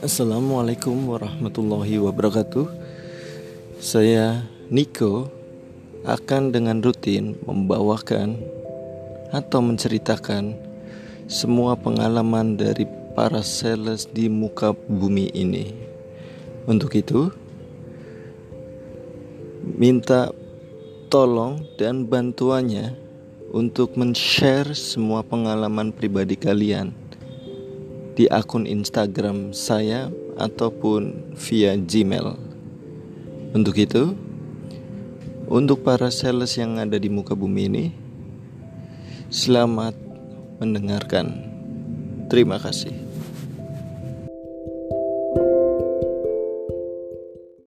Assalamualaikum warahmatullahi wabarakatuh. Saya Niko akan dengan rutin membawakan atau menceritakan semua pengalaman dari para sales di muka bumi ini. Untuk itu, minta tolong dan bantuannya untuk men-share semua pengalaman pribadi kalian di akun Instagram saya ataupun via Gmail. Untuk itu, untuk para sales yang ada di muka bumi ini, selamat mendengarkan. Terima kasih.